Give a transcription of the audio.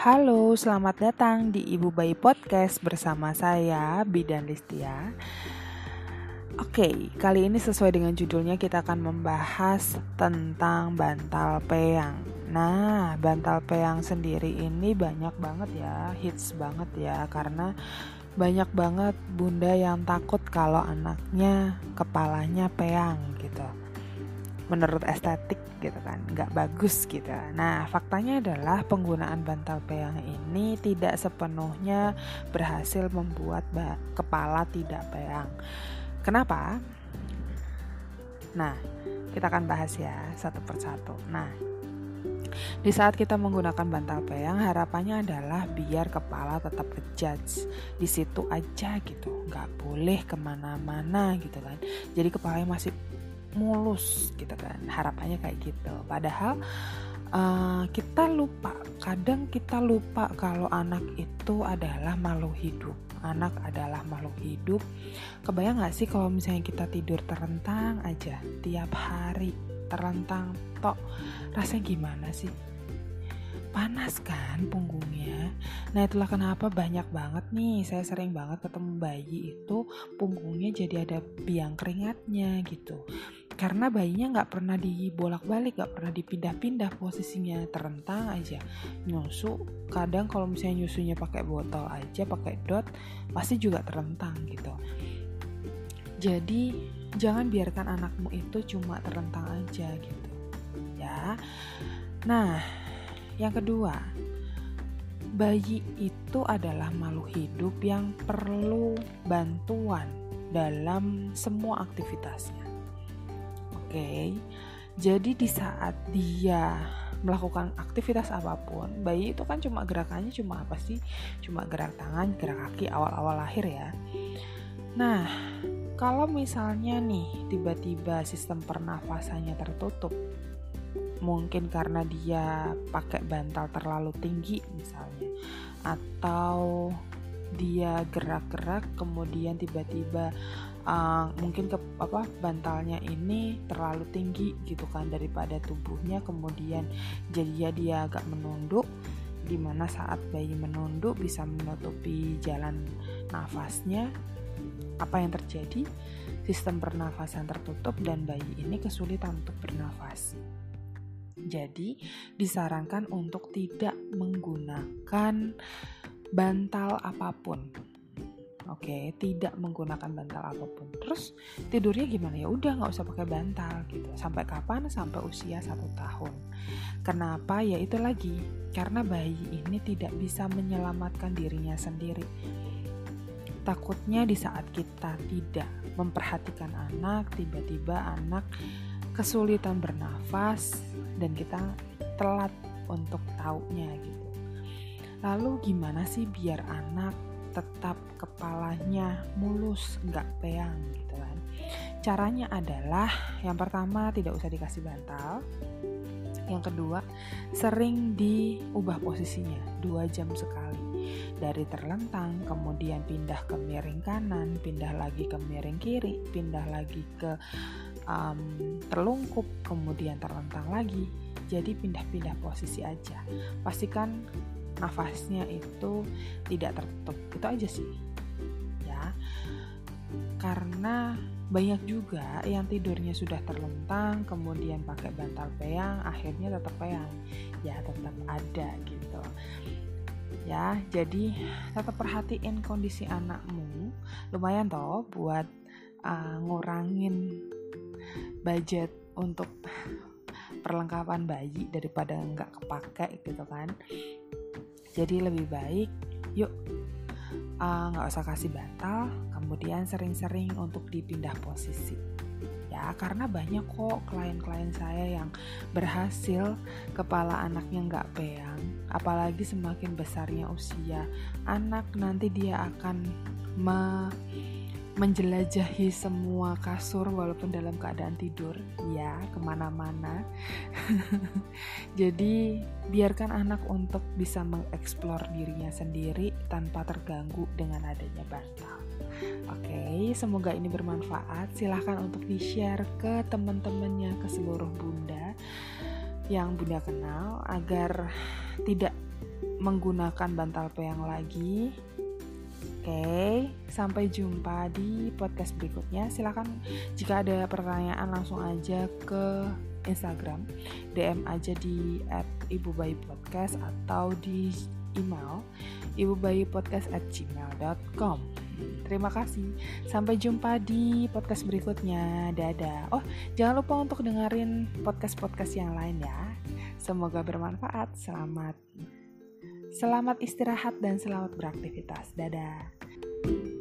Halo, selamat datang di Ibu Bayi Podcast bersama saya Bidan Listia. Oke, kali ini sesuai dengan judulnya kita akan membahas tentang bantal peyang. Nah, bantal peyang sendiri ini banyak banget ya, hits banget ya karena banyak banget bunda yang takut kalau anaknya kepalanya peyang gitu menurut estetik gitu kan nggak bagus gitu. Nah faktanya adalah penggunaan bantal peyang ini tidak sepenuhnya berhasil membuat kepala tidak peyang kenapa? Nah kita akan bahas ya satu persatu. Nah di saat kita menggunakan bantal peyang, harapannya adalah biar kepala tetap adjust di situ aja gitu, nggak boleh ke mana-mana gitu kan. Jadi kepalanya masih mulus gitu kan harapannya kayak gitu padahal uh, kita lupa kadang kita lupa kalau anak itu adalah makhluk hidup anak adalah makhluk hidup kebayang gak sih kalau misalnya kita tidur terentang aja tiap hari terentang tok rasanya gimana sih panas kan punggungnya. Nah itulah kenapa banyak banget nih saya sering banget ketemu bayi itu punggungnya jadi ada biang keringatnya gitu. Karena bayinya nggak pernah dibolak-balik, nggak pernah dipindah-pindah posisinya terentang aja. Nyusu kadang kalau misalnya nyusunya pakai botol aja, pakai dot pasti juga terentang gitu. Jadi jangan biarkan anakmu itu cuma terentang aja gitu ya. Nah, yang kedua, bayi itu adalah makhluk hidup yang perlu bantuan dalam semua aktivitasnya. Oke, jadi di saat dia melakukan aktivitas apa pun, bayi itu kan cuma gerakannya cuma apa sih? Cuma gerak tangan, gerak kaki awal-awal lahir ya. Nah, kalau misalnya nih tiba-tiba sistem pernafasannya tertutup, mungkin karena dia pakai bantal terlalu tinggi misalnya atau dia gerak-gerak kemudian tiba-tiba uh, mungkin ke apa bantalnya ini terlalu tinggi gitu kan daripada tubuhnya kemudian jadi dia agak menunduk di mana saat bayi menunduk bisa menutupi jalan nafasnya apa yang terjadi? Sistem pernafasan tertutup dan bayi ini kesulitan untuk bernafas. Jadi, disarankan untuk tidak menggunakan bantal apa pun. Oke, tidak menggunakan bantal apa pun. Terus tidurnya gimana ya? Udah nggak usah pakai bantal gitu. Sampai kapan? Sampai usia satu tahun. Kenapa? Ya itu lagi karena bayi ini tidak bisa menyelamatkan dirinya sendiri. Takutnya di saat kita tidak memperhatikan anak, tiba-tiba anak kesulitan bernafas dan kita telat untuk taunya gitu. Lalu gimana sih biar anak tetap kepalanya mulus, nggak peyang gitu kan? Caranya adalah yang pertama tidak usah dikasih bantal. Yang kedua, sering diubah posisinya dua jam sekali. Dari terlentang, kemudian pindah ke miring kanan, pindah lagi ke miring kiri, pindah lagi ke um, terlungkup kemudian terlentang lagi jadi pindah-pindah posisi aja pastikan nafasnya itu tidak tertutup. Itu aja sih. Ya. Karena banyak juga yang tidurnya sudah terlentang kemudian pakai bantal peyang akhirnya tetap peyang. Ya tetap ada gitu. Ya jadi tetap perhatiin kondisi anakmu. Lumayan toh buat uh, ngurangin budget untuk perlengkapan bayi daripada nggak kepake gitu kan jadi lebih baik yuk uh, nggak uh, usah kasih bantal kemudian sering-sering untuk dipindah posisi. Ya karena banyak kok klien-klien saya yang berhasil kepala anaknya nggak peyang apalagi semakin besarnya usia. Anak nanti dia akan me menjelajahi semua kasur walaupun dalam keadaan tidur. Ya ke mana-mana. Jadi biarkan anak untuk bisa mengeksplor dirinya sendiri tanpa terganggu dengan adanya bantal. Oke semoga ini bermanfaat. Silahkan untuk di share ke teman-temannya ke seluruh bunda yang bunda kenal agar tidak menggunakan bantal peyang lagi. Oke, sampai jumpa di podcast berikutnya. Silakan jika ada pertanyaan langsung aja ke Instagram, DM aja di @ibubayipodcast atau di email ibubayipodcast@gmail.com. Terima kasih. Sampai jumpa di podcast berikutnya. Dadah. Oh, jangan lupa untuk dengerin podcast-podcast yang lain ya. Semoga bermanfaat. Selamat Selamat istirahat dan selamat beraktivitas. Dadah.